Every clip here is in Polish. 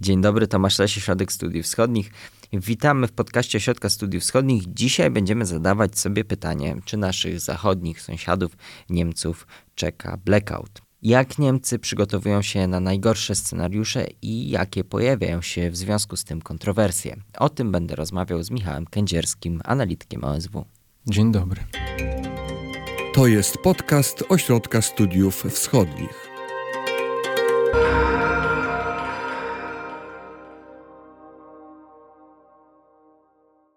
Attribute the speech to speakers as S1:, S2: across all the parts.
S1: Dzień dobry, Tomasz Lesie, Środek Studiów Wschodnich. Witamy w podcaście Ośrodka Studiów Wschodnich. Dzisiaj będziemy zadawać sobie pytanie, czy naszych zachodnich sąsiadów, Niemców, czeka blackout. Jak Niemcy przygotowują się na najgorsze scenariusze i jakie pojawiają się w związku z tym kontrowersje? O tym będę rozmawiał z Michałem Kędzierskim, analitykiem OSW.
S2: Dzień dobry.
S3: To jest podcast Ośrodka Studiów Wschodnich.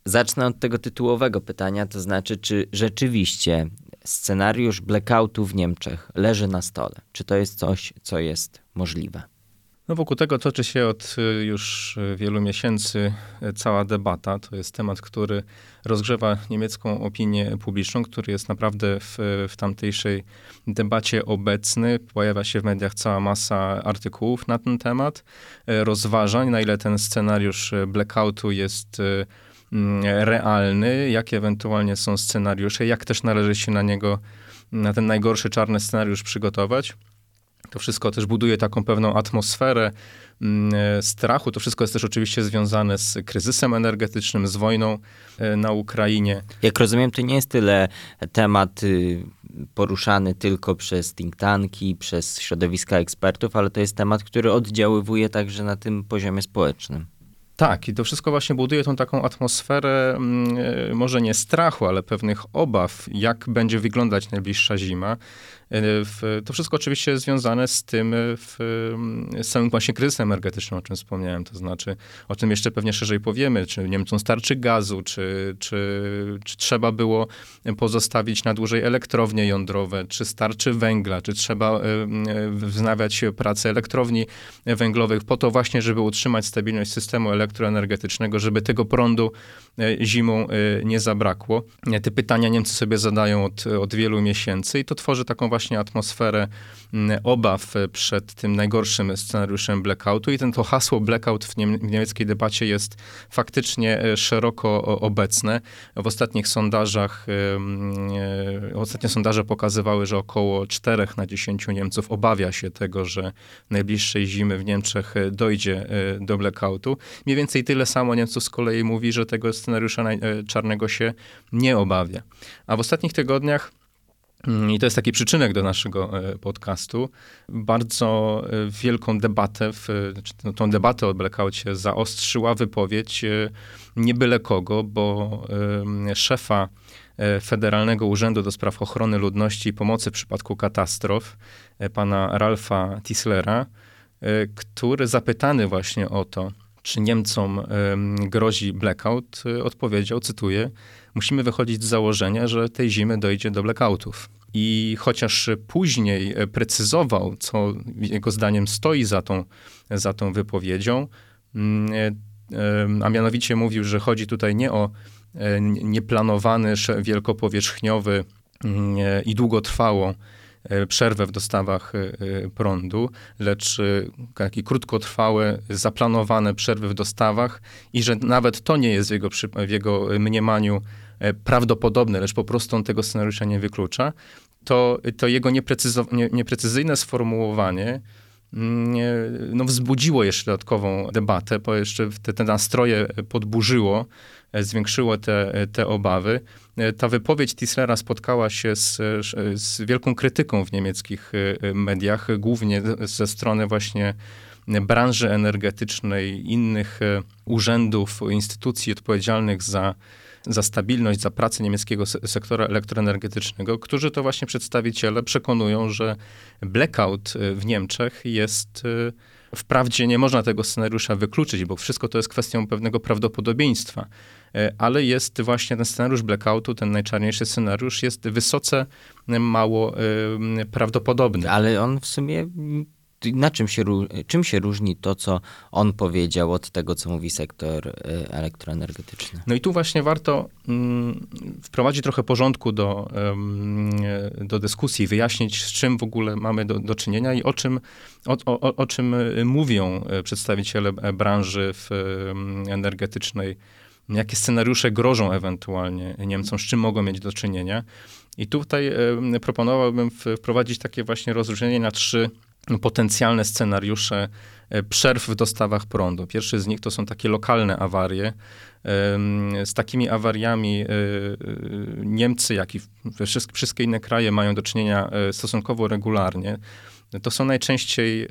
S1: Zacznę od tego tytułowego pytania, to znaczy, czy rzeczywiście scenariusz blackoutu w Niemczech leży na stole? Czy to jest coś, co jest możliwe?
S2: No wokół tego toczy się od y, już y, wielu miesięcy y, cała debata. To jest temat, który rozgrzewa niemiecką opinię publiczną, który jest naprawdę w, w tamtejszej debacie obecny. Pojawia się w mediach cała masa artykułów na ten temat, rozważań, na ile ten scenariusz blackoutu jest realny, jakie ewentualnie są scenariusze, jak też należy się na niego, na ten najgorszy czarny scenariusz przygotować. To wszystko też buduje taką pewną atmosferę mm, strachu. To wszystko jest też oczywiście związane z kryzysem energetycznym, z wojną e, na Ukrainie.
S1: Jak rozumiem, to nie jest tyle temat y, poruszany tylko przez think tanki, przez środowiska ekspertów, ale to jest temat, który oddziaływuje także na tym poziomie społecznym.
S2: Tak, i to wszystko właśnie buduje tą taką atmosferę, mm, e, może nie strachu, ale pewnych obaw, jak będzie wyglądać najbliższa zima. E, to wszystko oczywiście związane z tym, e, w, z samym właśnie kryzysem energetycznym, o czym wspomniałem. To znaczy, o tym jeszcze pewnie szerzej powiemy, czy Niemcom starczy gazu, czy, czy, czy trzeba było pozostawić na dłużej elektrownie jądrowe, czy starczy węgla, czy trzeba wznawiać pracę elektrowni węglowych po to właśnie, żeby utrzymać stabilność systemu elektroenergetycznego, żeby tego prądu zimą nie zabrakło. Te pytania Niemcy sobie zadają od, od wielu miesięcy i to tworzy taką właśnie właśnie atmosferę mm, obaw przed tym najgorszym scenariuszem blackoutu i ten to hasło blackout w, w niemieckiej debacie jest faktycznie e, szeroko obecne. W ostatnich sondażach, e, ostatnie sondaże pokazywały, że około 4 na 10 Niemców obawia się tego, że najbliższej zimy w Niemczech e, dojdzie do blackoutu. Mniej więcej tyle samo Niemców z kolei mówi, że tego scenariusza czarnego się nie obawia. A w ostatnich tygodniach Mm, I to jest taki przyczynek do naszego e, podcastu. Bardzo e, wielką debatę, w, czy tą debatę o blackoutie zaostrzyła wypowiedź e, nie byle kogo, bo szefa Federalnego Urzędu do Spraw Ochrony Ludności i Pomocy w przypadku katastrof, pana Ralfa Tislera, który zapytany właśnie o to, czy Niemcom grozi blackout, odpowiedział, cytuję, musimy wychodzić z założenia, że tej zimy dojdzie do blackoutów. I chociaż później precyzował, co jego zdaniem stoi za tą, za tą wypowiedzią, mm, e, a mianowicie mówił, że chodzi tutaj nie o e, nieplanowany, wielkopowierzchniowy mm, e, i długotrwałą przerwę w dostawach prądu, lecz takie krótkotrwałe, zaplanowane przerwy w dostawach i że nawet to nie jest w jego, w jego mniemaniu prawdopodobne, lecz po prostu on tego scenariusza nie wyklucza, to, to jego nie, nieprecyzyjne sformułowanie mm, no, wzbudziło jeszcze dodatkową debatę, bo jeszcze te, te nastroje podburzyło, e, zwiększyło te, te obawy. E, ta wypowiedź Tislera spotkała się z, z wielką krytyką w niemieckich mediach, głównie ze strony właśnie branży energetycznej, innych urzędów, instytucji odpowiedzialnych za za stabilność, za pracę niemieckiego sektora elektroenergetycznego, którzy to właśnie przedstawiciele przekonują, że blackout y, w Niemczech jest y, Wprawdzie nie można tego scenariusza wykluczyć, bo wszystko to jest kwestią pewnego prawdopodobieństwa, y, ale jest właśnie ten scenariusz blackoutu, ten najczarniejszy scenariusz, jest wysoce mało prawdopodobny.
S1: Ale on w sumie na czym się, czym się różni to, co on powiedział od tego, co mówi sektor y, elektroenergetyczny?
S2: No i tu właśnie warto mm, wprowadzić trochę porządku do, do dyskusji, wyjaśnić, z czym w ogóle mamy do, do czynienia i o czym, o, o, o czym mówią e, przedstawiciele branży w, energetycznej, jakie scenariusze grożą ewentualnie Niemcom, z czym mogą mieć do czynienia. I tutaj proponowałbym wprowadzić takie właśnie rozróżnienie na trzy potencjalne scenariusze przerw w dostawach prądu. Pierwszy z nich to są takie lokalne awarie. Z takimi awariami Niemcy, jak i wszystkie inne kraje mają do czynienia stosunkowo regularnie. To są najczęściej e,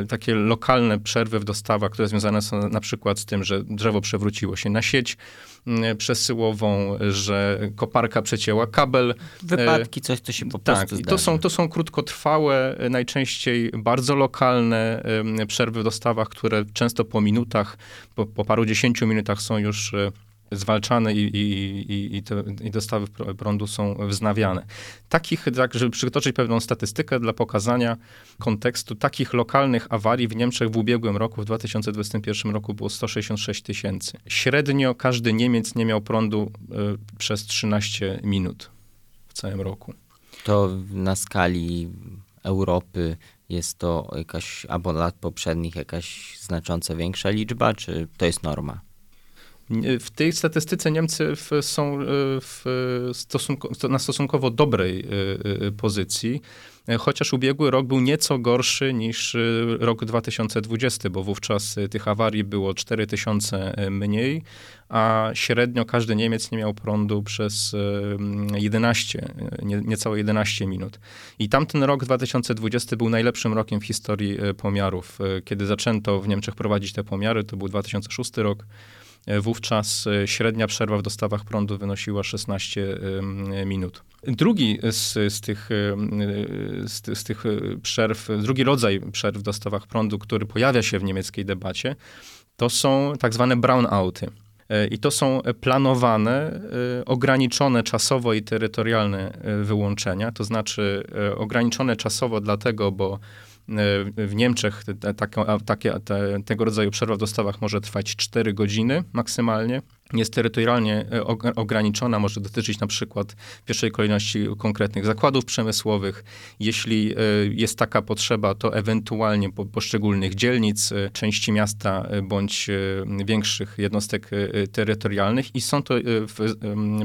S2: e, takie lokalne przerwy w dostawach, które związane są na przykład z tym, że drzewo przewróciło się na sieć przesyłową, że koparka przecięła kabel.
S1: Wypadki, coś, co się po
S2: tak,
S1: prostu
S2: Tak, to są, to są krótkotrwałe, najczęściej bardzo lokalne przerwy w dostawach, które często po minutach, po, po paru dziesięciu minutach są już e, zwalczane i, i, i, te, i dostawy prądu są wznawiane. Takich, tak, żeby przytoczyć pewną statystykę dla pokazania kontekstu, takich lokalnych awarii w Niemczech w ubiegłym roku, w 2021 roku było 166 tysięcy. Średnio każdy Niemiec nie miał prądu y, przez 13 minut w całym roku.
S1: To na skali Europy jest to jakaś, albo lat poprzednich jakaś znacząco większa liczba, czy to jest norma?
S2: W tej statystyce Niemcy są e, w stosunku, na stosunkowo dobrej e, e, pozycji, chociaż ubiegły rok był nieco gorszy niż rok 2020, bo wówczas tych awarii było 4000 mniej, a średnio każdy Niemiec nie miał prądu przez 11, nie, niecałe 11 minut. I tamten rok 2020 był najlepszym rokiem w historii pomiarów. Kiedy zaczęto w Niemczech prowadzić te pomiary, to był 2006 rok. Wówczas e, średnia przerwa w dostawach prądu wynosiła 16 minut. Drugi z, z, tych, z, z, tych przerw, drugi rodzaj przerw w dostawach prądu, który pojawia się w niemieckiej debacie, to są tak zwane brownouty. E, I to są planowane, e, ograniczone czasowo i terytorialne wyłączenia, to znaczy ograniczone czasowo dlatego, bo w Niemczech te, te, tego rodzaju przerwa w dostawach może trwać 4 godziny maksymalnie jest terytorialnie e, ograniczona, może dotyczyć na przykład w pierwszej kolejności konkretnych zakładów przemysłowych. Jeśli e, jest taka potrzeba, to ewentualnie po poszczególnych dzielnic, e, części miasta bądź większych jednostek terytorialnych i są to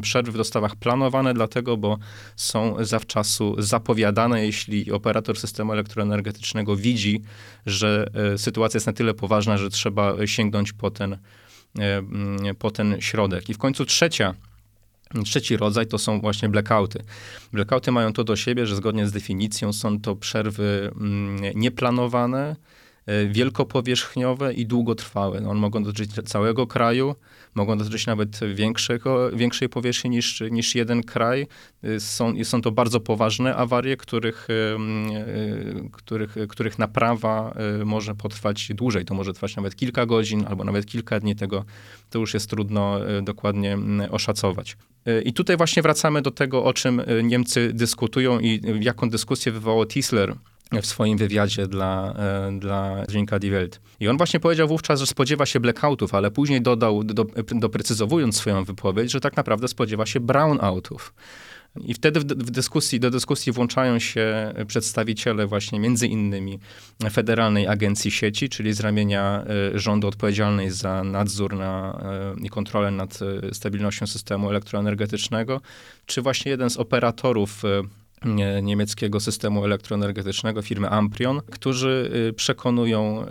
S2: przerwy w dostawach planowane dlatego, bo są zawczasu zapowiadane, jeśli operator systemu elektroenergetycznego widzi, że sytuacja jest na tyle poważna, że trzeba sięgnąć po ten po ten środek. I w końcu trzecia Trzeci rodzaj to są właśnie blackouty. Blackouty mają to do siebie, że zgodnie z definicją są to przerwy mm, nieplanowane, E, wielkopowierzchniowe i długotrwałe. No, one mogą dotyczyć całego kraju, mogą dotyczyć nawet większego, większej powierzchni niż, niż jeden kraj. E, są, są to bardzo poważne awarie, których, e, których, których naprawa może potrwać dłużej. To może trwać nawet kilka godzin albo nawet kilka dni. Tego to już jest trudno dokładnie oszacować. I tutaj właśnie wracamy do tego, o czym Niemcy dyskutują i jaką dyskusję wywołał Tisler w swoim wywiadzie dla, e, dla Dziennika Die Welt. I on właśnie powiedział wówczas, że spodziewa się blackoutów, ale później dodał, do, doprecyzowując swoją wypowiedź, że tak naprawdę spodziewa się brownoutów. I wtedy w, w, dyskusji, do dyskusji włączają się przedstawiciele właśnie między innymi Federalnej Agencji Sieci, czyli z ramienia e, rządu odpowiedzialnej za nadzór na, e, i kontrolę nad stabilnością systemu elektroenergetycznego, czy właśnie jeden z operatorów niemieckiego systemu elektroenergetycznego, firmy Amprion, którzy y, przekonują,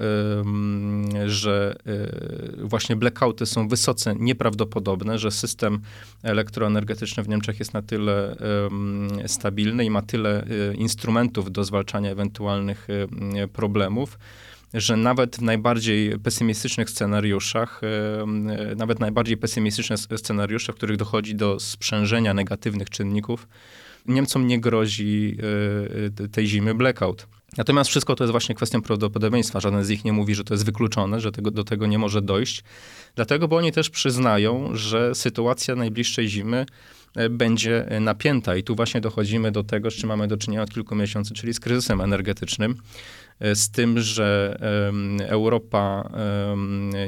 S2: że y, właśnie blackouty są wysoce nieprawdopodobne, że system elektroenergetyczny w Niemczech jest na tyle stabilny i ma tyle y, instrumentów do zwalczania ewentualnych problemów, że nawet w najbardziej pesymistycznych scenariuszach, nawet najbardziej pesymistyczne scenariusze, w których dochodzi do sprzężenia negatywnych czynników, Niemcom nie grozi e, e, tej zimy blackout. Natomiast wszystko to jest właśnie kwestią prawdopodobieństwa. Żaden z nich nie mówi, że to jest wykluczone, że tego, do tego nie może dojść. Dlatego, bo oni też przyznają, że sytuacja najbliższej zimy e, będzie napięta. I tu właśnie dochodzimy do tego, z czym mamy do czynienia od kilku miesięcy, czyli z kryzysem energetycznym. E, z tym, że Europa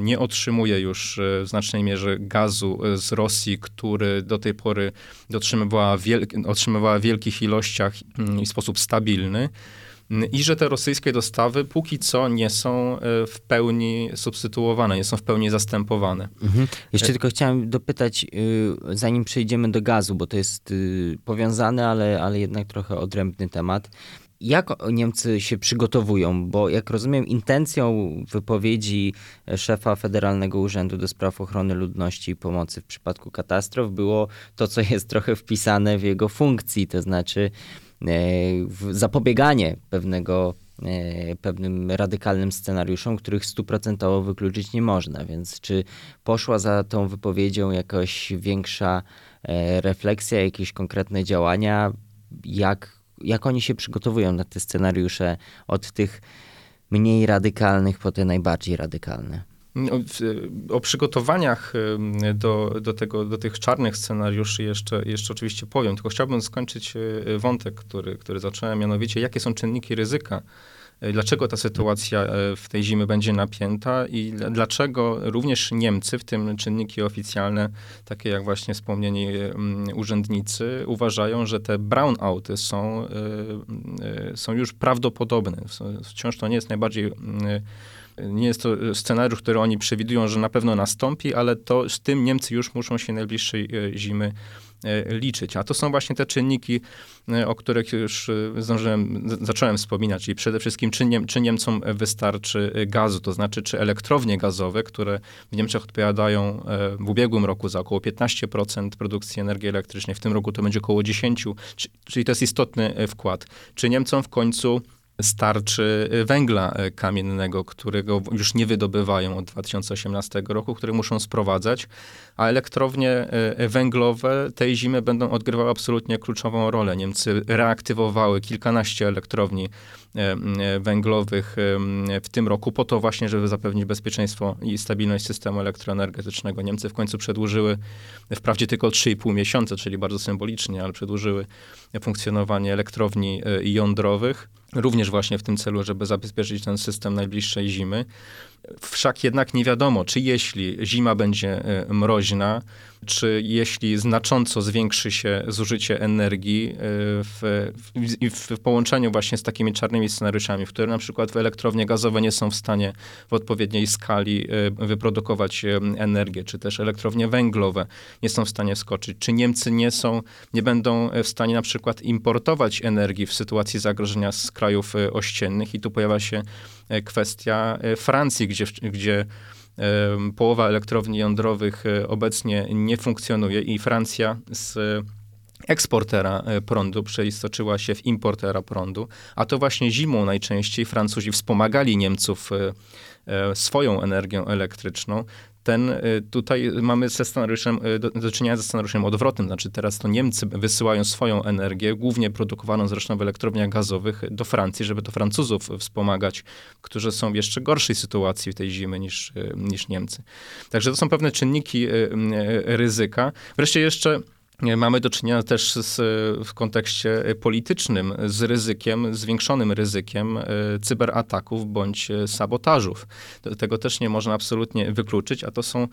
S2: nie otrzymuje już e, w znacznej mierze gazu e, z Rosji, który do tej pory otrzymywała, wiel otrzymywała w wielkich ilościach mm, i w sposób stabilny i że te rosyjskie dostawy póki co nie są w pełni substytuowane, nie są w pełni zastępowane.
S1: Mhm. Jeszcze tylko chciałem dopytać, y, zanim przejdziemy do gazu, bo to jest y, powiązany, ale, ale jednak trochę odrębny temat jak Niemcy się przygotowują? Bo jak rozumiem, intencją wypowiedzi szefa Federalnego Urzędu do Spraw Ochrony Ludności i Pomocy w przypadku katastrof było to, co jest trochę wpisane w jego funkcji, to znaczy zapobieganie pewnego E, pewnym radykalnym scenariuszom, których stuprocentowo wykluczyć nie można. Więc czy poszła za tą wypowiedzią jakaś większa e, refleksja, jakieś konkretne działania? Jak, jak oni się przygotowują na te scenariusze od tych mniej radykalnych po te najbardziej radykalne?
S2: No, o przygotowaniach do, do, tego, do tych czarnych scenariuszy jeszcze, jeszcze oczywiście powiem, tylko chciałbym skończyć e, wątek, który, który zacząłem, mianowicie jakie są czynniki ryzyka dlaczego ta sytuacja e, w tej zimy będzie napięta i dlaczego również Niemcy, w tym czynniki oficjalne, takie jak właśnie wspomnieni urzędnicy, uważają, że te brownouty są, e, są już prawdopodobne. Wciąż to nie jest najbardziej nie jest to scenariusz, który oni przewidują, że na pewno nastąpi, ale to z tym Niemcy już muszą się najbliższej zimy E, liczyć. A to są właśnie te czynniki, e, o których już e, zdążyłem, zacząłem wspominać, czyli przede wszystkim czy, Niem, czy Niemcom wystarczy gazu, to znaczy czy elektrownie gazowe, które w Niemczech odpowiadają w ubiegłym roku za około 15% produkcji energii elektrycznej, w tym roku to będzie około 10%, czyli to jest istotny wkład. Czy Niemcom w końcu starczy węgla kamiennego, którego już nie wydobywają od 2018 roku, który muszą sprowadzać, a elektrownie e, węglowe tej zimy będą odgrywały absolutnie kluczową rolę. Niemcy reaktywowały kilkanaście elektrowni węglowych w tym roku po to właśnie, żeby zapewnić bezpieczeństwo i stabilność systemu elektroenergetycznego. Niemcy w końcu przedłużyły, wprawdzie tylko 3,5 miesiąca, czyli bardzo symbolicznie, ale przedłużyły funkcjonowanie elektrowni jądrowych, również właśnie w tym celu, żeby zabezpieczyć ten system najbliższej zimy. Wszak jednak nie wiadomo, czy jeśli zima będzie e, mroźna, czy jeśli znacząco zwiększy się zużycie energii e, w, w, w, połączeniu właśnie z takimi czarnymi scenariuszami, w których na przykład elektrownie gazowe nie są w stanie w odpowiedniej skali e, wyprodukować energię, czy też elektrownie węglowe nie są w stanie skoczyć, czy Niemcy nie są, nie będą w stanie na przykład importować energii w sytuacji zagrożenia z krajów ościennych. I tu pojawia się kwestia Francji, gdzie, gdzie połowa elektrowni jądrowych e, obecnie nie funkcjonuje i Francja z eksportera e, prądu przeistoczyła się w importera prądu, a to właśnie zimą najczęściej Francuzi wspomagali Niemców e, swoją energią elektryczną, ten y, tutaj mamy ze scenariuszem, y, do, do czynienia ze scenariuszem odwrotnym. Znaczy teraz to Niemcy wysyłają swoją energię, głównie produkowaną zresztą w elektrowniach gazowych, do Francji, żeby to Francuzów wspomagać, którzy są w jeszcze gorszej sytuacji tej zimy niż, y, niż Niemcy. Także to są pewne czynniki ryzyka. Wreszcie jeszcze Mamy do czynienia też z, w kontekście politycznym z ryzykiem, zwiększonym ryzykiem e, cyberataków bądź sabotażów. Tego też nie można absolutnie wykluczyć, a to są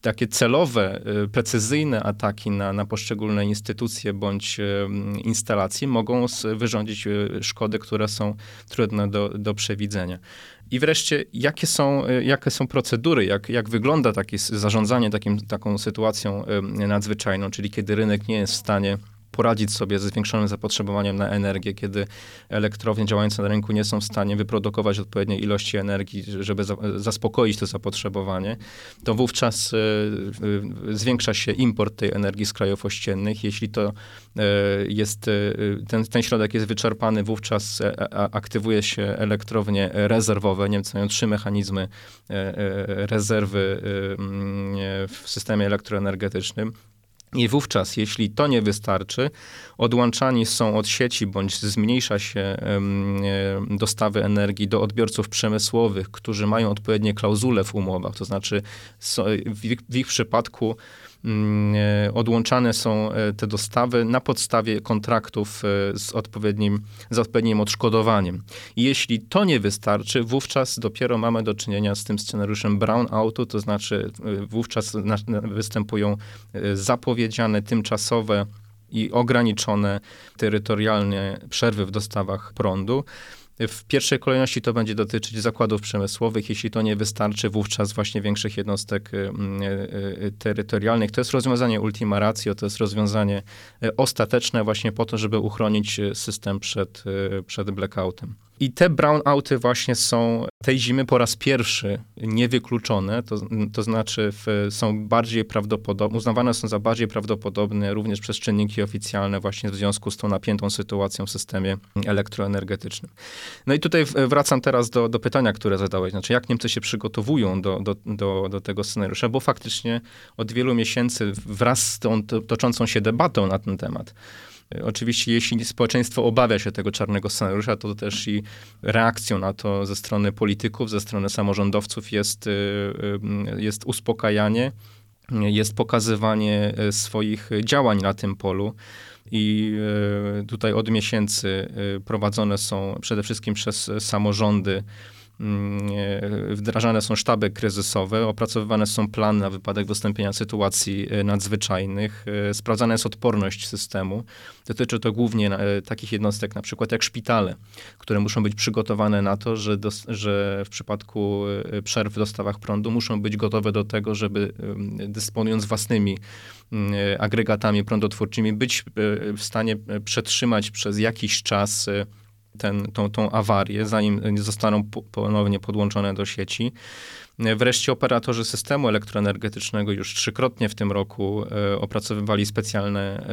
S2: takie celowe, e, precyzyjne ataki na, na poszczególne instytucje bądź e, instalacje mogą wyrządzić szkody, które są trudne do, do przewidzenia. I wreszcie, jakie są, y, jakie są procedury, jak, jak wygląda takie zarządzanie takim, taką sytuacją nadzwyczajną, czyli kiedy rynek nie jest w stanie poradzić sobie ze zwiększonym zapotrzebowaniem na energię, kiedy elektrownie działające na rynku nie są w stanie wyprodukować odpowiedniej ilości energii, żeby za, zaspokoić to zapotrzebowanie, to wówczas y, y, zwiększa się import tej energii z krajów ościennych. Jeśli to y, jest, ten, ten środek jest wyczerpany, wówczas aktywuje się elektrownie rezerwowe. Niemcy mają trzy mechanizmy rezerwy w systemie elektroenergetycznym. I wówczas, jeśli to nie wystarczy, odłączani są od sieci bądź zmniejsza się dostawy energii do odbiorców przemysłowych, którzy mają odpowiednie klauzule w umowach, to znaczy w ich, przypadku odłączane są e, te dostawy na podstawie kontraktów e, z odpowiednim, z odpowiednim odszkodowaniem. Jeśli to nie wystarczy, wówczas dopiero mamy do czynienia z tym scenariuszem brownoutu, to znaczy wówczas występują zapowiedziane, tymczasowe i ograniczone terytorialnie przerwy w dostawach prądu. W pierwszej kolejności to będzie dotyczyć zakładów przemysłowych. Jeśli to nie wystarczy, wówczas właśnie większych jednostek terytorialnych. To jest rozwiązanie ultima ratio, to jest rozwiązanie ostateczne właśnie po to, żeby uchronić system przed, przed blackoutem. I te brownouty właśnie są tej zimy po raz pierwszy niewykluczone, to, to znaczy w, są bardziej prawdopodobne, uznawane są za bardziej prawdopodobne również przez czynniki oficjalne właśnie w związku z tą napiętą sytuacją w systemie elektroenergetycznym. No i tutaj wracam teraz do, do pytania, które zadałeś, znaczy jak Niemcy się przygotowują do, do, do, do tego scenariusza, bo faktycznie od wielu miesięcy wraz z tą toczącą się debatą na ten temat, Oczywiście, jeśli społeczeństwo obawia się tego czarnego scenariusza, to też i reakcją na to ze strony polityków, ze strony samorządowców jest, y, y, jest uspokajanie, jest pokazywanie y, swoich działań na tym polu. I tutaj od miesięcy prowadzone są przede wszystkim przez samorządy wdrażane są sztaby kryzysowe, opracowywane są plany na wypadek wystąpienia sytuacji e, nadzwyczajnych, e, sprawdzana jest odporność systemu. Dotyczy to głównie e, takich jednostek na przykład jak szpitale, które muszą być przygotowane na to, że, do, że w przypadku przerw w dostawach prądu muszą być gotowe do tego, żeby dysponując własnymi mm, agregatami prądotwórczymi, być w stanie przetrzymać przez jakiś czas ten, tą, tą awarię, zanim zostaną ponownie podłączone do sieci. Wreszcie operatorzy systemu elektroenergetycznego już trzykrotnie w tym roku e, opracowywali specjalne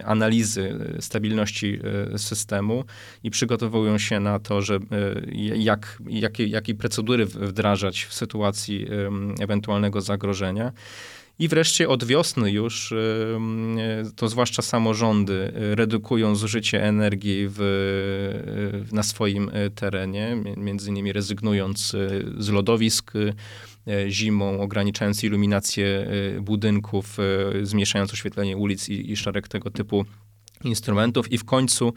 S2: e, analizy stabilności e, systemu i przygotowują się na to, że jak, jakie, jakie procedury wdrażać w sytuacji ewentualnego zagrożenia. I wreszcie od wiosny już, to zwłaszcza samorządy, redukują zużycie energii w, na swoim e, terenie, między innymi rezygnując e, z lodowisk e, zimą, ograniczając iluminację budynków, zmniejszając oświetlenie ulic i, i szereg tego typu instrumentów. I w końcu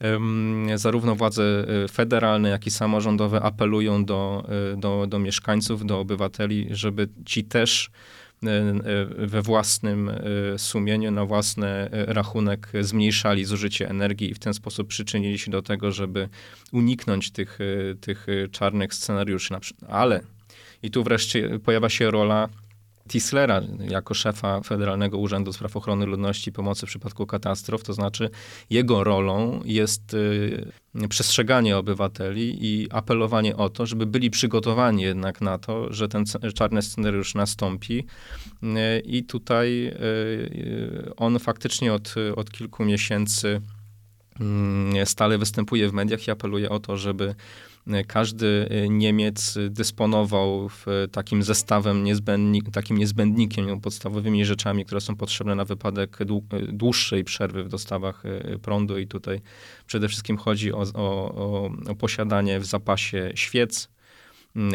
S2: um, zarówno władze federalne, jak i samorządowe apelują do, do, do mieszkańców, do obywateli, żeby ci też E, e, we własnym e, sumieniu, na własny rachunek zmniejszali zużycie energii i w ten sposób przyczynili się do tego, żeby uniknąć tych, tych czarnych scenariuszy. Ale i tu wreszcie pojawia się rola Tislera jako szefa Federalnego Urzędu Spraw Ochrony Ludności i Pomocy w przypadku katastrof, to znaczy jego rolą jest y, przestrzeganie obywateli i apelowanie o to, żeby byli przygotowani jednak na to, że ten czarny scenariusz nastąpi. Y, I tutaj y, on faktycznie od, od kilku miesięcy mm, stale występuje w mediach i apeluje o to, żeby każdy y, Niemiec dysponował takim zestawem, takim niezbędnikiem, podstawowymi rzeczami, które są potrzebne na wypadek dłuższej przerwy w dostawach y, prądu. I tutaj przede wszystkim chodzi o, o, o posiadanie w zapasie świec,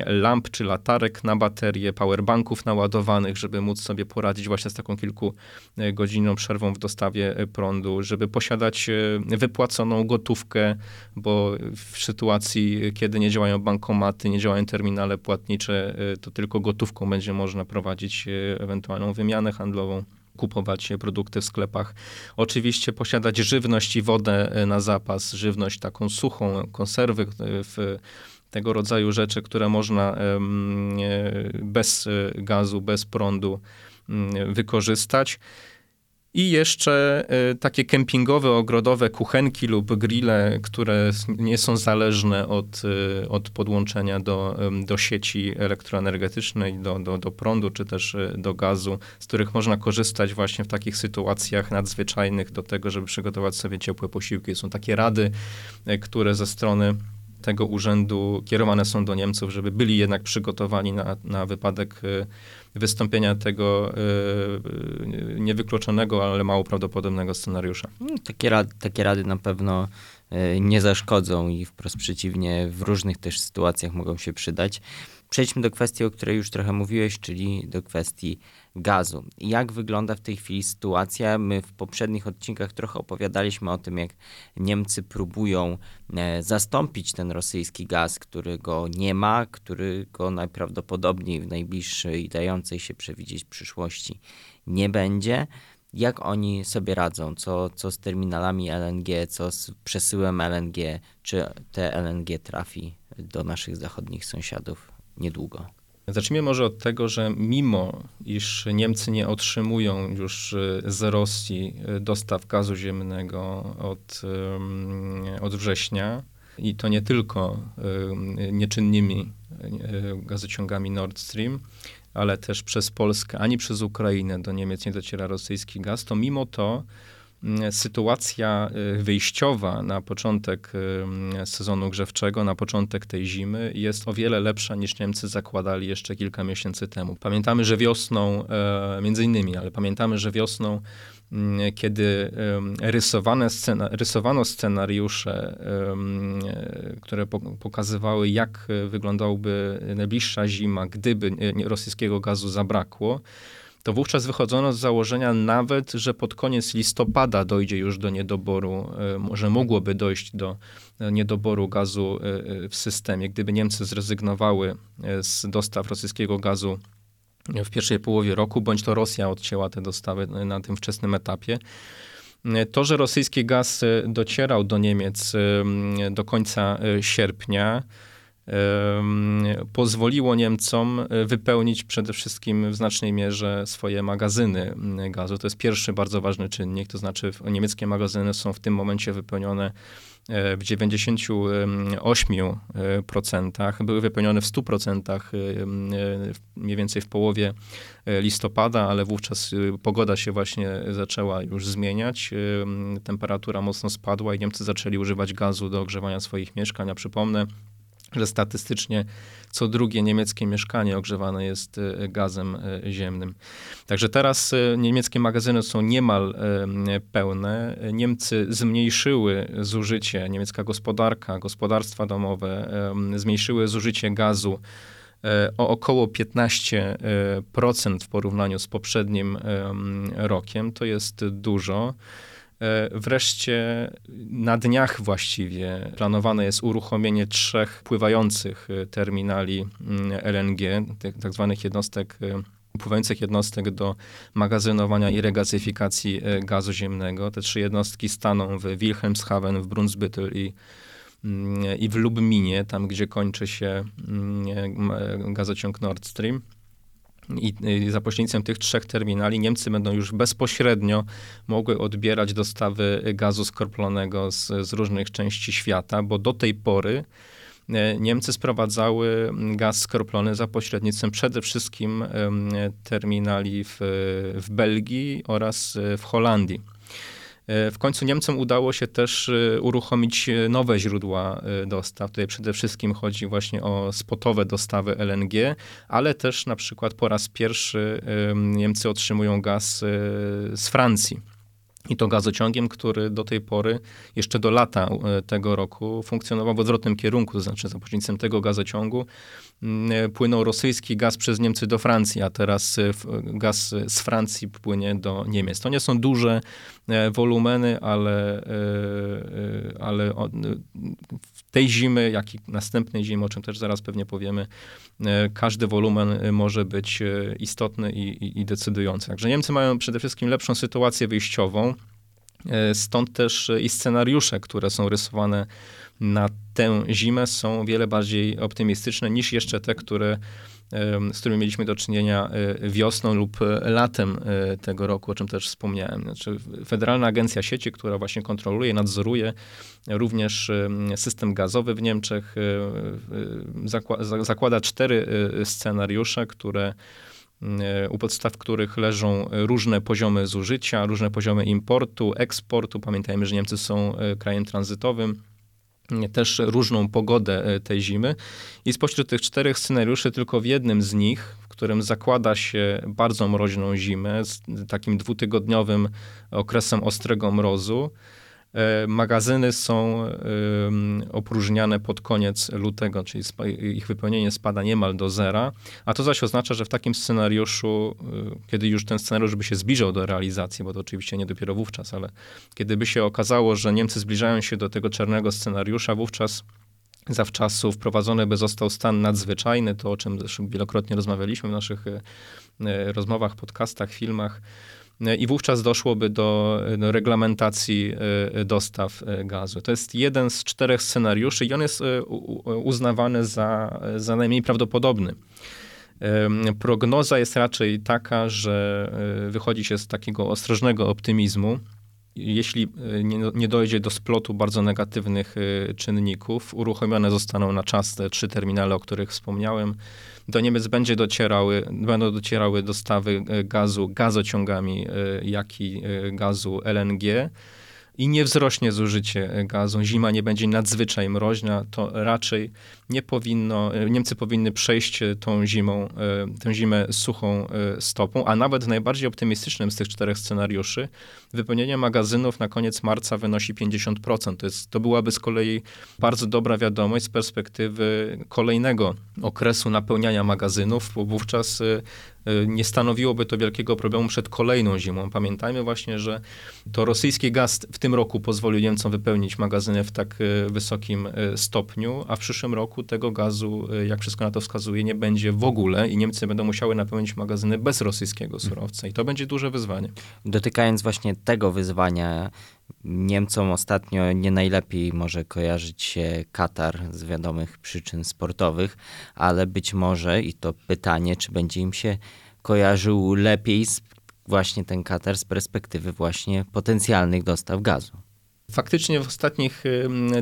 S2: lamp czy latarek na baterie, powerbanków naładowanych, żeby móc sobie poradzić właśnie z taką kilkugodzinną przerwą w dostawie e, prądu, żeby posiadać e, wypłaconą gotówkę, bo w sytuacji, kiedy nie działają bankomaty, nie działają terminale płatnicze, e, to tylko gotówką będzie można prowadzić ewentualną wymianę handlową kupować produkty w sklepach. Oczywiście posiadać żywność i wodę na zapas, żywność taką suchą, konserwy w tego rodzaju rzeczy, które można bez e, gazu, bez prądu mm, wykorzystać. I jeszcze e, takie kempingowe, ogrodowe kuchenki lub grille, które nie są zależne od, e, od podłączenia do, do sieci elektroenergetycznej, do, do, do prądu czy też do gazu, z których można korzystać właśnie w takich sytuacjach nadzwyczajnych do tego, żeby przygotować sobie ciepłe posiłki. Są takie rady, które ze strony tego urzędu kierowane są do Niemców, żeby byli jednak przygotowani na, na wypadek y, wystąpienia tego y, niewykluczonego, ale mało prawdopodobnego scenariusza.
S1: Mm, takie rady, takie rady na pewno y, nie zaszkodzą i wprost przeciwnie, w różnych też sytuacjach mogą się przydać. Przejdźmy do kwestii, o której już trochę mówiłeś, czyli do kwestii gazu. Jak wygląda w tej chwili sytuacja? My w poprzednich odcinkach trochę opowiadaliśmy o tym, jak Niemcy próbują e, zastąpić ten rosyjski gaz, którego nie ma, którego najprawdopodobniej w najbliższej, dającej się przewidzieć przyszłości nie będzie. jak oni sobie radzą, co, co z terminalami LNG, co z przesyłem LNG, czy te LNG trafi do naszych zachodnich sąsiadów niedługo.
S2: Zacznijmy może od tego, że mimo iż Niemcy nie otrzymują już y, z Rosji y, dostaw gazu ziemnego od, od września, i to nie tylko nieczynnymi gazociągami Nord Stream, ale też przez Polskę, ani przez Ukrainę do Niemiec nie dociera rosyjski gaz, to mimo to sytuacja y, wyjściowa na początek y, sezonu grzewczego, na początek tej zimy jest o wiele lepsza niż Niemcy zakładali jeszcze kilka miesięcy temu. Pamiętamy, że wiosną, e, między innymi, ale pamiętamy, że wiosną Mm, kiedy rysowane scena, rysowano scenariusze, które pokazywały, jak wyglądałaby najbliższa zima, gdyby rosyjskiego gazu zabrakło, to wówczas wychodzono z założenia nawet, że pod koniec listopada dojdzie już do niedoboru, może mogłoby dojść do niedoboru gazu e, e, w systemie, gdyby Niemcy zrezygnowały e, z dostaw rosyjskiego gazu w pierwszej połowie roku, bądź to Rosja odcięła te dostawy na tym wczesnym etapie. To, że rosyjski gaz docierał do Niemiec do końca sierpnia, pozwoliło Niemcom wypełnić przede wszystkim w znacznej mierze swoje magazyny gazu. To jest pierwszy bardzo ważny czynnik, to znaczy niemieckie magazyny są w tym momencie wypełnione E, w 98% były wypełnione w 100% e, mniej więcej w połowie e, listopada, ale wówczas pogoda się właśnie zaczęła już zmieniać. Temperatura mocno spadła i Niemcy zaczęli używać gazu do ogrzewania swoich mieszkań. Przypomnę, że statystycznie co drugie niemieckie mieszkanie ogrzewane jest e, gazem e, ziemnym. Także teraz e, niemieckie magazyny są niemal pełne. Niemcy zmniejszyły zużycie, niemiecka gospodarka, gospodarstwa domowe zmniejszyły zużycie gazu o około 15% w porównaniu z poprzednim rokiem. To jest dużo. E, wreszcie na dniach właściwie planowane jest uruchomienie trzech pływających e, terminali mm, LNG, tak zwanych jednostek e, pływających jednostek do magazynowania i regazyfikacji gazu ziemnego. Te trzy jednostki staną w Wilhelmshaven, w Brunsbüttel i, mm, i w Lubminie, tam gdzie kończy się mm, gazociąg Nord Stream. I, za pośrednictwem tych trzech terminali Niemcy będą już bezpośrednio mogły odbierać dostawy gazu skroplonego z, z różnych części świata, bo do tej pory e, Niemcy sprowadzały gaz skroplony za pośrednictwem przede wszystkim terminali w, w Belgii oraz w Holandii. E, w końcu Niemcom udało się też e, uruchomić e, nowe źródła dostaw. Tutaj przede wszystkim chodzi właśnie o spotowe dostawy LNG, ale też na przykład po raz pierwszy Niemcy otrzymują gaz z Francji. I to gazociągiem, który do tej pory, jeszcze do lata tego roku, funkcjonował w odwrotnym kierunku, to znaczy za pośrednictwem tego gazociągu Mm, płynął rosyjski gaz przez Niemcy do Francji, a teraz e, gaz z Francji płynie do Niemiec. To nie są duże e, wolumeny, ale, e, ale tej zimy, jak i następnej zimy, o czym też zaraz pewnie powiemy, każdy wolumen może być istotny i, i, i decydujący. Także Niemcy mają przede wszystkim lepszą sytuację wyjściową. Stąd też i scenariusze, które są rysowane na tę zimę są wiele bardziej optymistyczne niż jeszcze te, które, z którymi mieliśmy do czynienia e, wiosną lub latem e, tego roku, o czym też wspomniałem. Znaczy, Federalna Agencja Sieci, która właśnie kontroluje, nadzoruje również system gazowy w Niemczech, e, zakłada cztery scenariusze, które u podstaw których leżą różne poziomy zużycia, różne poziomy importu, eksportu. Pamiętajmy, że Niemcy są krajem tranzytowym też różną pogodę e, tej zimy. I spośród tych czterech scenariuszy tylko w jednym z nich, w którym zakłada się bardzo mroźną zimę z takim dwutygodniowym okresem ostrego mrozu, E, magazyny są opróżniane pod koniec lutego, czyli ich wypełnienie spada niemal do zera, a to zaś oznacza, że w takim scenariuszu, y, kiedy już ten scenariusz by się zbliżał do realizacji, bo to oczywiście nie dopiero wówczas, ale kiedy by się okazało, że Niemcy zbliżają się do tego czarnego scenariusza, wówczas zawczasu wprowadzony by został stan nadzwyczajny, to o czym zresztą wielokrotnie rozmawialiśmy w naszych y, rozmowach, podcastach, filmach i wówczas doszłoby do, reglamentacji dostaw gazu. To jest jeden z czterech scenariuszy i on jest uznawany za, za najmniej prawdopodobny. Prognoza jest raczej taka, że wychodzi się z takiego ostrożnego optymizmu, jeśli e, nie, dojdzie do splotu bardzo negatywnych e, czynników, uruchomione zostaną na czas te trzy terminale, o których wspomniałem. Do Niemiec będzie docierały, będą docierały dostawy e, gazu gazociągami, jak i gazu LNG i nie wzrośnie zużycie gazu, zima nie będzie nadzwyczaj mroźna, to raczej nie powinno, Niemcy powinny przejść tą zimą, e, tę zimę suchą e, stopą, a nawet w najbardziej optymistycznym z tych czterech scenariuszy wypełnienie magazynów na koniec marca wynosi 50%. To, jest, to byłaby z kolei bardzo dobra wiadomość z perspektywy kolejnego okresu napełniania magazynów, bo wówczas e, nie stanowiłoby to wielkiego problemu przed kolejną zimą. Pamiętajmy właśnie, że to rosyjski gaz w tym roku pozwolił Niemcom wypełnić magazyny w tak wysokim stopniu, a w przyszłym roku tego gazu, jak wszystko na to wskazuje, nie będzie w ogóle i Niemcy będą musiały napełnić magazyny bez rosyjskiego surowca i to będzie duże wyzwanie.
S1: Dotykając właśnie tego wyzwania, Niemcom ostatnio nie najlepiej może kojarzyć się Katar z wiadomych przyczyn sportowych, ale być może i to pytanie, czy będzie im się kojarzył lepiej właśnie ten Katar z perspektywy właśnie potencjalnych dostaw gazu.
S2: Faktycznie w ostatnich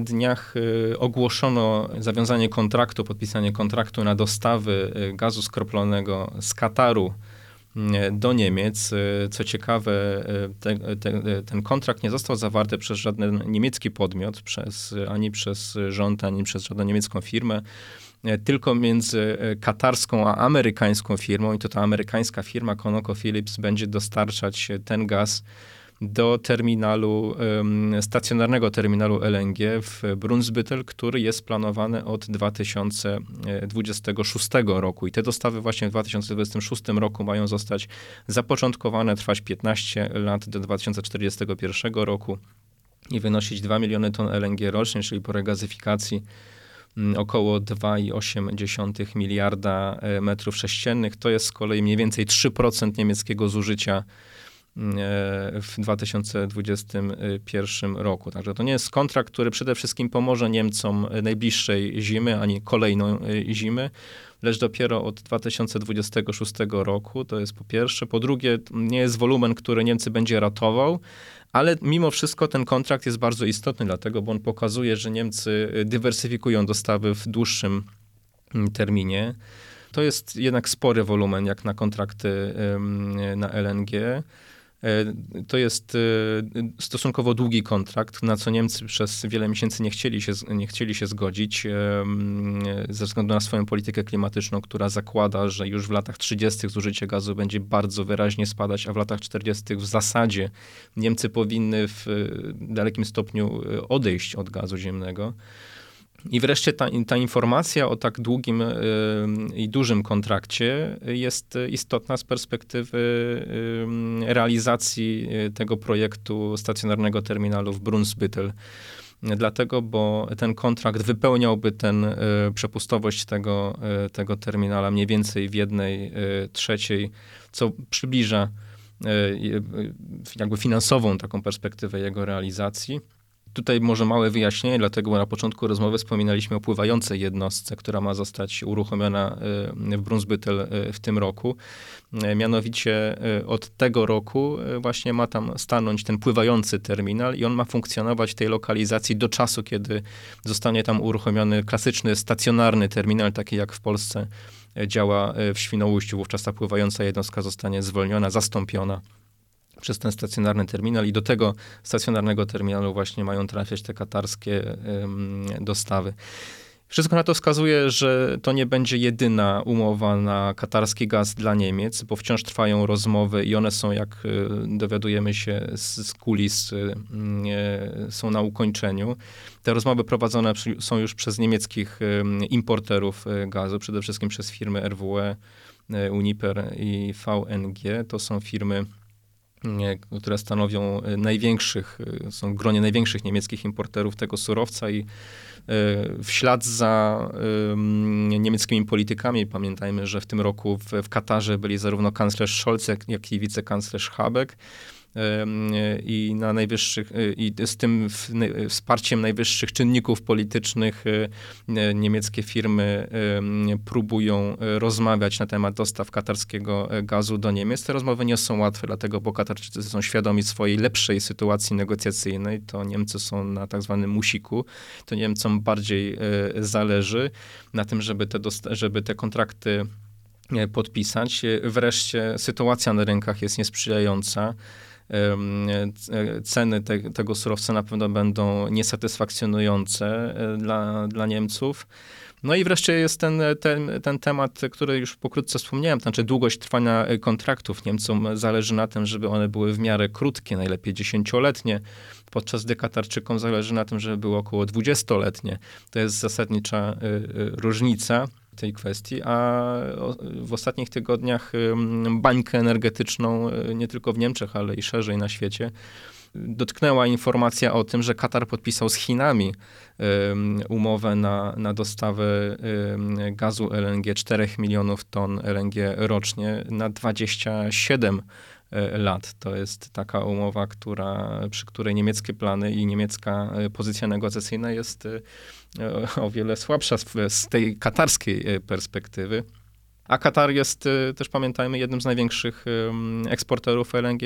S2: dniach y, ogłoszono zawiązanie kontraktu, podpisanie kontraktu na dostawy y, gazu skroplonego z Kataru do Niemiec. Co ciekawe, te, te, ten kontrakt nie został zawarty przez żaden niemiecki podmiot, przez, ani przez rząd, ani przez żadną niemiecką firmę tylko między katarską a amerykańską firmą i to ta amerykańska firma ConocoPhillips będzie dostarczać ten gaz do terminalu, stacjonarnego terminalu LNG w Brunsbüttel, który jest planowany od 2026 roku. I te dostawy właśnie w 2026 roku mają zostać zapoczątkowane, trwać 15 lat do 2041 roku i wynosić 2 miliony ton LNG rocznie, czyli po regazyfikacji mm, około 2,8 miliarda e, metrów sześciennych. To jest z kolei mniej więcej 3% niemieckiego zużycia w 2021 roku. Także to nie jest kontrakt, który przede wszystkim pomoże Niemcom najbliższej zimy, ani kolejną e, zimy, lecz dopiero od 2026 roku. To jest po pierwsze. Po drugie, nie jest wolumen, który Niemcy będzie ratował, ale mimo wszystko ten kontrakt jest bardzo istotny, dlatego, bo on pokazuje, że Niemcy dywersyfikują dostawy w dłuższym mm, terminie. To jest jednak spory wolumen, jak na kontrakty na LNG. E, to jest e, stosunkowo długi kontrakt, na co Niemcy przez wiele miesięcy nie chcieli się, nie chcieli się zgodzić ze względu na swoją politykę klimatyczną, która zakłada, że już w latach 30. zużycie gazu będzie bardzo wyraźnie spadać, a w latach 40. w zasadzie Niemcy powinny w dalekim stopniu e, odejść od gazu ziemnego. I wreszcie ta, ta informacja o tak długim y, i dużym kontrakcie jest istotna z perspektywy y, realizacji y, tego projektu stacjonarnego terminalu w Brunsbüttel. Dlatego, bo ten kontrakt wypełniałby ten przepustowość tego, tego terminala mniej więcej w jednej trzeciej, co przybliża jakby finansową taką perspektywę jego realizacji. Tutaj może małe wyjaśnienie, dlatego na początku rozmowy wspominaliśmy o pływającej jednostce, która ma zostać uruchomiona e, w Brunsbüttel e, w tym roku. E, mianowicie od tego roku właśnie ma tam stanąć ten pływający terminal i on ma funkcjonować w tej lokalizacji do czasu, kiedy zostanie tam uruchomiony klasyczny stacjonarny terminal, taki jak w Polsce działa w Świnoujściu. Wówczas ta pływająca jednostka zostanie zwolniona, zastąpiona przez ten stacjonarny terminal i do tego stacjonarnego terminalu właśnie mają trafiać te katarskie dostawy. Wszystko na to wskazuje, że to nie będzie jedyna umowa na katarski gaz dla Niemiec, bo wciąż trwają rozmowy i one są, jak e, dowiadujemy się z, kulis, e, są na ukończeniu. Te rozmowy prowadzone są już przez niemieckich importerów e, gazu, przede wszystkim przez firmy RWE, Uniper i VNG. To są firmy które stanowią największych, są w gronie największych niemieckich importerów tego surowca i w ślad za niemieckimi politykami, pamiętajmy, że w tym roku w, w Katarze byli zarówno kanclerz Scholz, jak, jak i wicekanclerz Habeck, i na najwyższych, y, i z tym wsparciem najwyższych czynników politycznych y, niemieckie firmy próbują y, rozmawiać na temat dostaw katarskiego gazu do Niemiec. Te rozmowy nie są łatwe, dlatego, bo Katarczycy są świadomi swojej lepszej sytuacji negocjacyjnej, to Niemcy są na tak zwanym musiku, to Niemcom bardziej zależy na tym, żeby te, żeby te kontrakty podpisać. Wreszcie sytuacja na rynkach jest niesprzyjająca ceny te, tego surowca na pewno będą niesatysfakcjonujące e, dla, dla Niemców. No i wreszcie jest ten, ten, ten temat, który już pokrótce wspomniałem, to znaczy długość trwania e, kontraktów. Niemcom zależy na tym, żeby one były w miarę krótkie, najlepiej dziesięcioletnie, podczas gdy Katarczykom zależy na tym, żeby były około dwudziestoletnie. To jest zasadnicza e, różnica tej kwestii, a w ostatnich tygodniach bańkę energetyczną y, nie tylko w Niemczech, ale i szerzej na świecie dotknęła informacja o tym, że Katar podpisał z Chinami umowę na, na dostawę gazu LNG 4 milionów ton LNG rocznie na 27 e, lat. To jest taka umowa, która, przy której niemieckie plany i niemiecka e, pozycja negocjacyjna jest o wiele słabsza z, tej katarskiej perspektywy. A Katar jest, też pamiętajmy, jednym z największych eksporterów LNG,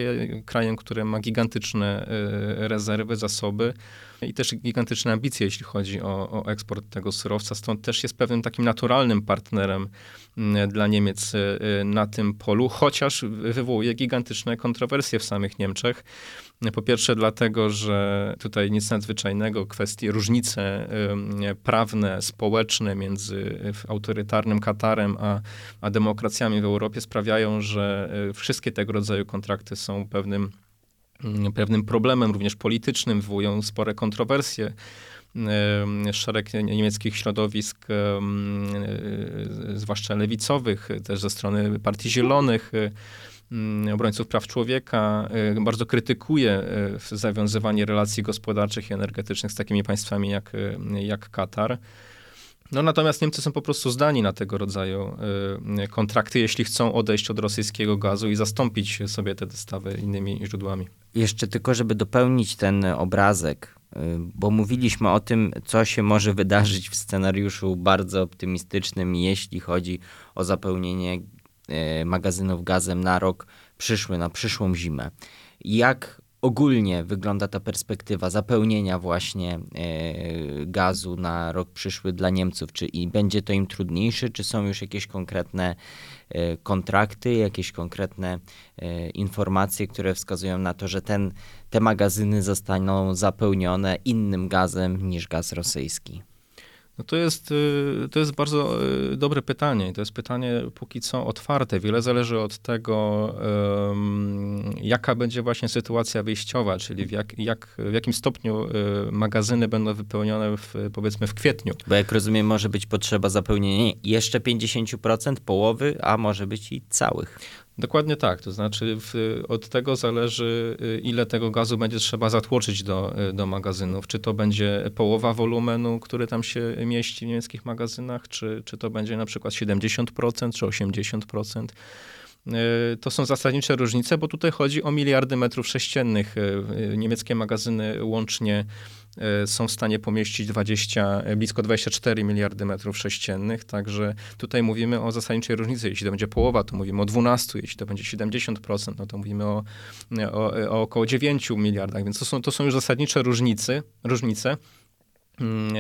S2: krajem, który ma gigantyczne rezerwy, zasoby i też gigantyczne ambicje, jeśli chodzi o, o eksport tego surowca. Stąd też jest pewnym takim naturalnym partnerem mm, dla Niemiec y, na tym polu, chociaż wywołuje gigantyczne kontrowersje w samych Niemczech. Po pierwsze dlatego, że tutaj nic nadzwyczajnego, kwestie, różnice prawne, społeczne między autorytarnym Katarem a, a demokracjami w Europie sprawiają, że y, wszystkie tego rodzaju kontrakty są pewnym pewnym problemem również politycznym, wywołują spore kontrowersje. Szereg niemieckich środowisk, e, zwłaszcza lewicowych, też ze strony Partii Zielonych, e, obrońców praw człowieka, e, bardzo krytykuje zawiązywanie relacji gospodarczych i energetycznych z takimi państwami jak, jak Katar. No natomiast Niemcy są po prostu zdani na tego rodzaju y, kontrakty, jeśli chcą odejść od rosyjskiego gazu i zastąpić sobie te dostawy innymi źródłami.
S1: Jeszcze tylko, żeby dopełnić ten obrazek, y, bo mówiliśmy o tym, co się może wydarzyć w scenariuszu bardzo optymistycznym, jeśli chodzi o zapełnienie y, magazynów gazem na rok przyszły, na przyszłą zimę. Jak ogólnie wygląda ta perspektywa zapełnienia właśnie e, gazu na rok przyszły dla Niemców? Czy i będzie to im trudniejsze, czy są już jakieś konkretne e, kontrakty, jakieś konkretne e, informacje, które wskazują na to, że ten, te magazyny zostaną zapełnione innym gazem niż gaz rosyjski?
S2: No to jest, y, to jest bardzo y, dobre pytanie. To jest pytanie póki co otwarte. Wiele zależy od tego, jaka będzie właśnie sytuacja wyjściowa, czyli w, jak, jak, w jakim stopniu y, magazyny będą wypełnione w, powiedzmy w kwietniu.
S1: Bo jak rozumiem, może być potrzeba zapełnienia jeszcze 50%, połowy, a może być i całych.
S2: Dokładnie tak, to znaczy w, od tego zależy, y, ile tego gazu będzie trzeba zatłoczyć do, y, do magazynów. Czy to będzie połowa wolumenu, który tam się mieści w niemieckich magazynach, czy, czy to będzie na przykład 70% czy 80%. Y, to są zasadnicze różnice, bo tutaj chodzi o miliardy metrów sześciennych. Niemieckie magazyny łącznie są w stanie pomieścić 20, e, blisko 24 miliardy metrów sześciennych, także tutaj mówimy o zasadniczej różnicy. Jeśli to będzie połowa, to mówimy o 12, jeśli to będzie 70%, no to mówimy o, o, o około 9 miliardach, więc to są, to są już zasadnicze różnice. różnice. Mm,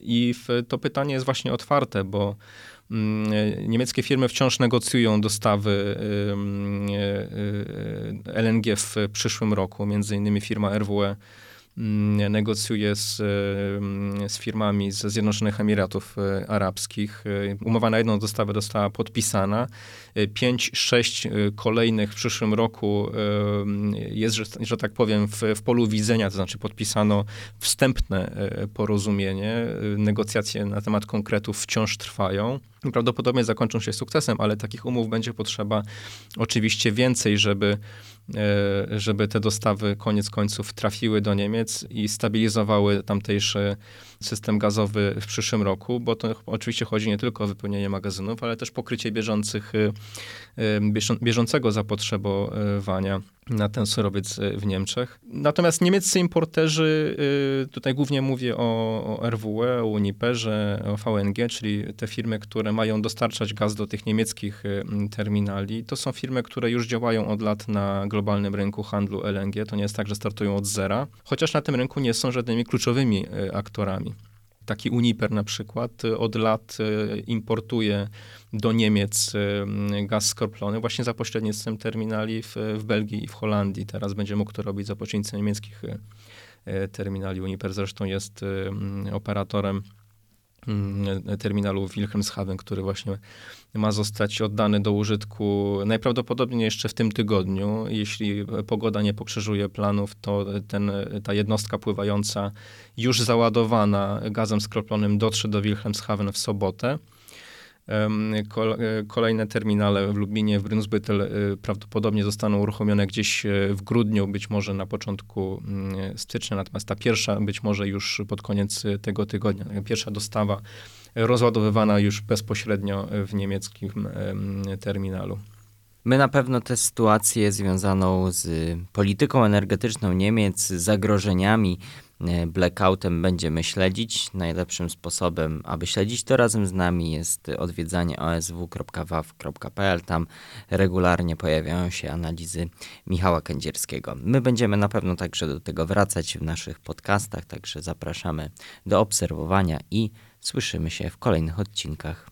S2: I to pytanie jest właśnie otwarte, bo niemieckie firmy wciąż negocjują dostawy LNG w przyszłym roku, między innymi firma RWE Mm, negocjuje z, mm, z firmami ze Zjednoczonych Emiratów e, Arabskich. E, umowa na jedną dostawę została podpisana. E, pięć, sześć kolejnych w przyszłym roku jest, że, że tak powiem, w, w polu widzenia, to znaczy podpisano wstępne porozumienie. Negocjacje na temat konkretów wciąż trwają. prawdopodobnie zakończą się sukcesem, ale takich umów będzie potrzeba oczywiście więcej, żeby, żeby te dostawy koniec końców trafiły do Niemiec i stabilizowały tamtejszy system gazowy w przyszłym roku, bo to oczywiście chodzi nie tylko o wypełnienie magazynów, ale też pokrycie bieżących, e, bieżącego zapotrzebowania na ten surowiec w Niemczech. Natomiast niemieccy importerzy, tutaj głównie mówię o, o RWE, o Uniperze, o VNG, czyli te firmy, które mają dostarczać gaz do tych niemieckich y, terminali, to są firmy, które już działają od lat na globalnym rynku handlu LNG. To nie jest tak, że startują od zera, chociaż na tym rynku nie są żadnymi kluczowymi y, aktorami. Taki Uniper na przykład y, od lat importuje do Niemiec gaz skroplony właśnie za pośrednictwem terminali w, w Belgii i w Holandii. Teraz będzie mógł to robić za pośrednictwem niemieckich terminali. Uniper zresztą jest operatorem Mm, terminalu Wilhelmshaven, który właśnie ma zostać oddany do użytku najprawdopodobniej jeszcze w tym tygodniu. Jeśli pogoda nie pokrzyżuje planów, to ten, ta jednostka pływająca już załadowana gazem skroplonym dotrze do Wilhelmshaven w sobotę. E, kolejne terminale w Lublinie, w Brunsbüttel e, prawdopodobnie zostaną uruchomione gdzieś e, w grudniu, być może na początku mm, stycznia, natomiast ta pierwsza być może już pod koniec tego tygodnia. Pierwsza dostawa rozładowywana już bezpośrednio w niemieckim terminalu.
S1: My na pewno tę sytuację związaną z polityką energetyczną Niemiec, zagrożeniami blackoutem będziemy śledzić. Najlepszym sposobem, aby śledzić to razem z nami jest odwiedzanie osw.waw.pl. Tam regularnie pojawiają się analizy Michała Kędzierskiego. My będziemy na pewno także do tego wracać w naszych podcastach, także zapraszamy do obserwowania i słyszymy się w kolejnych odcinkach.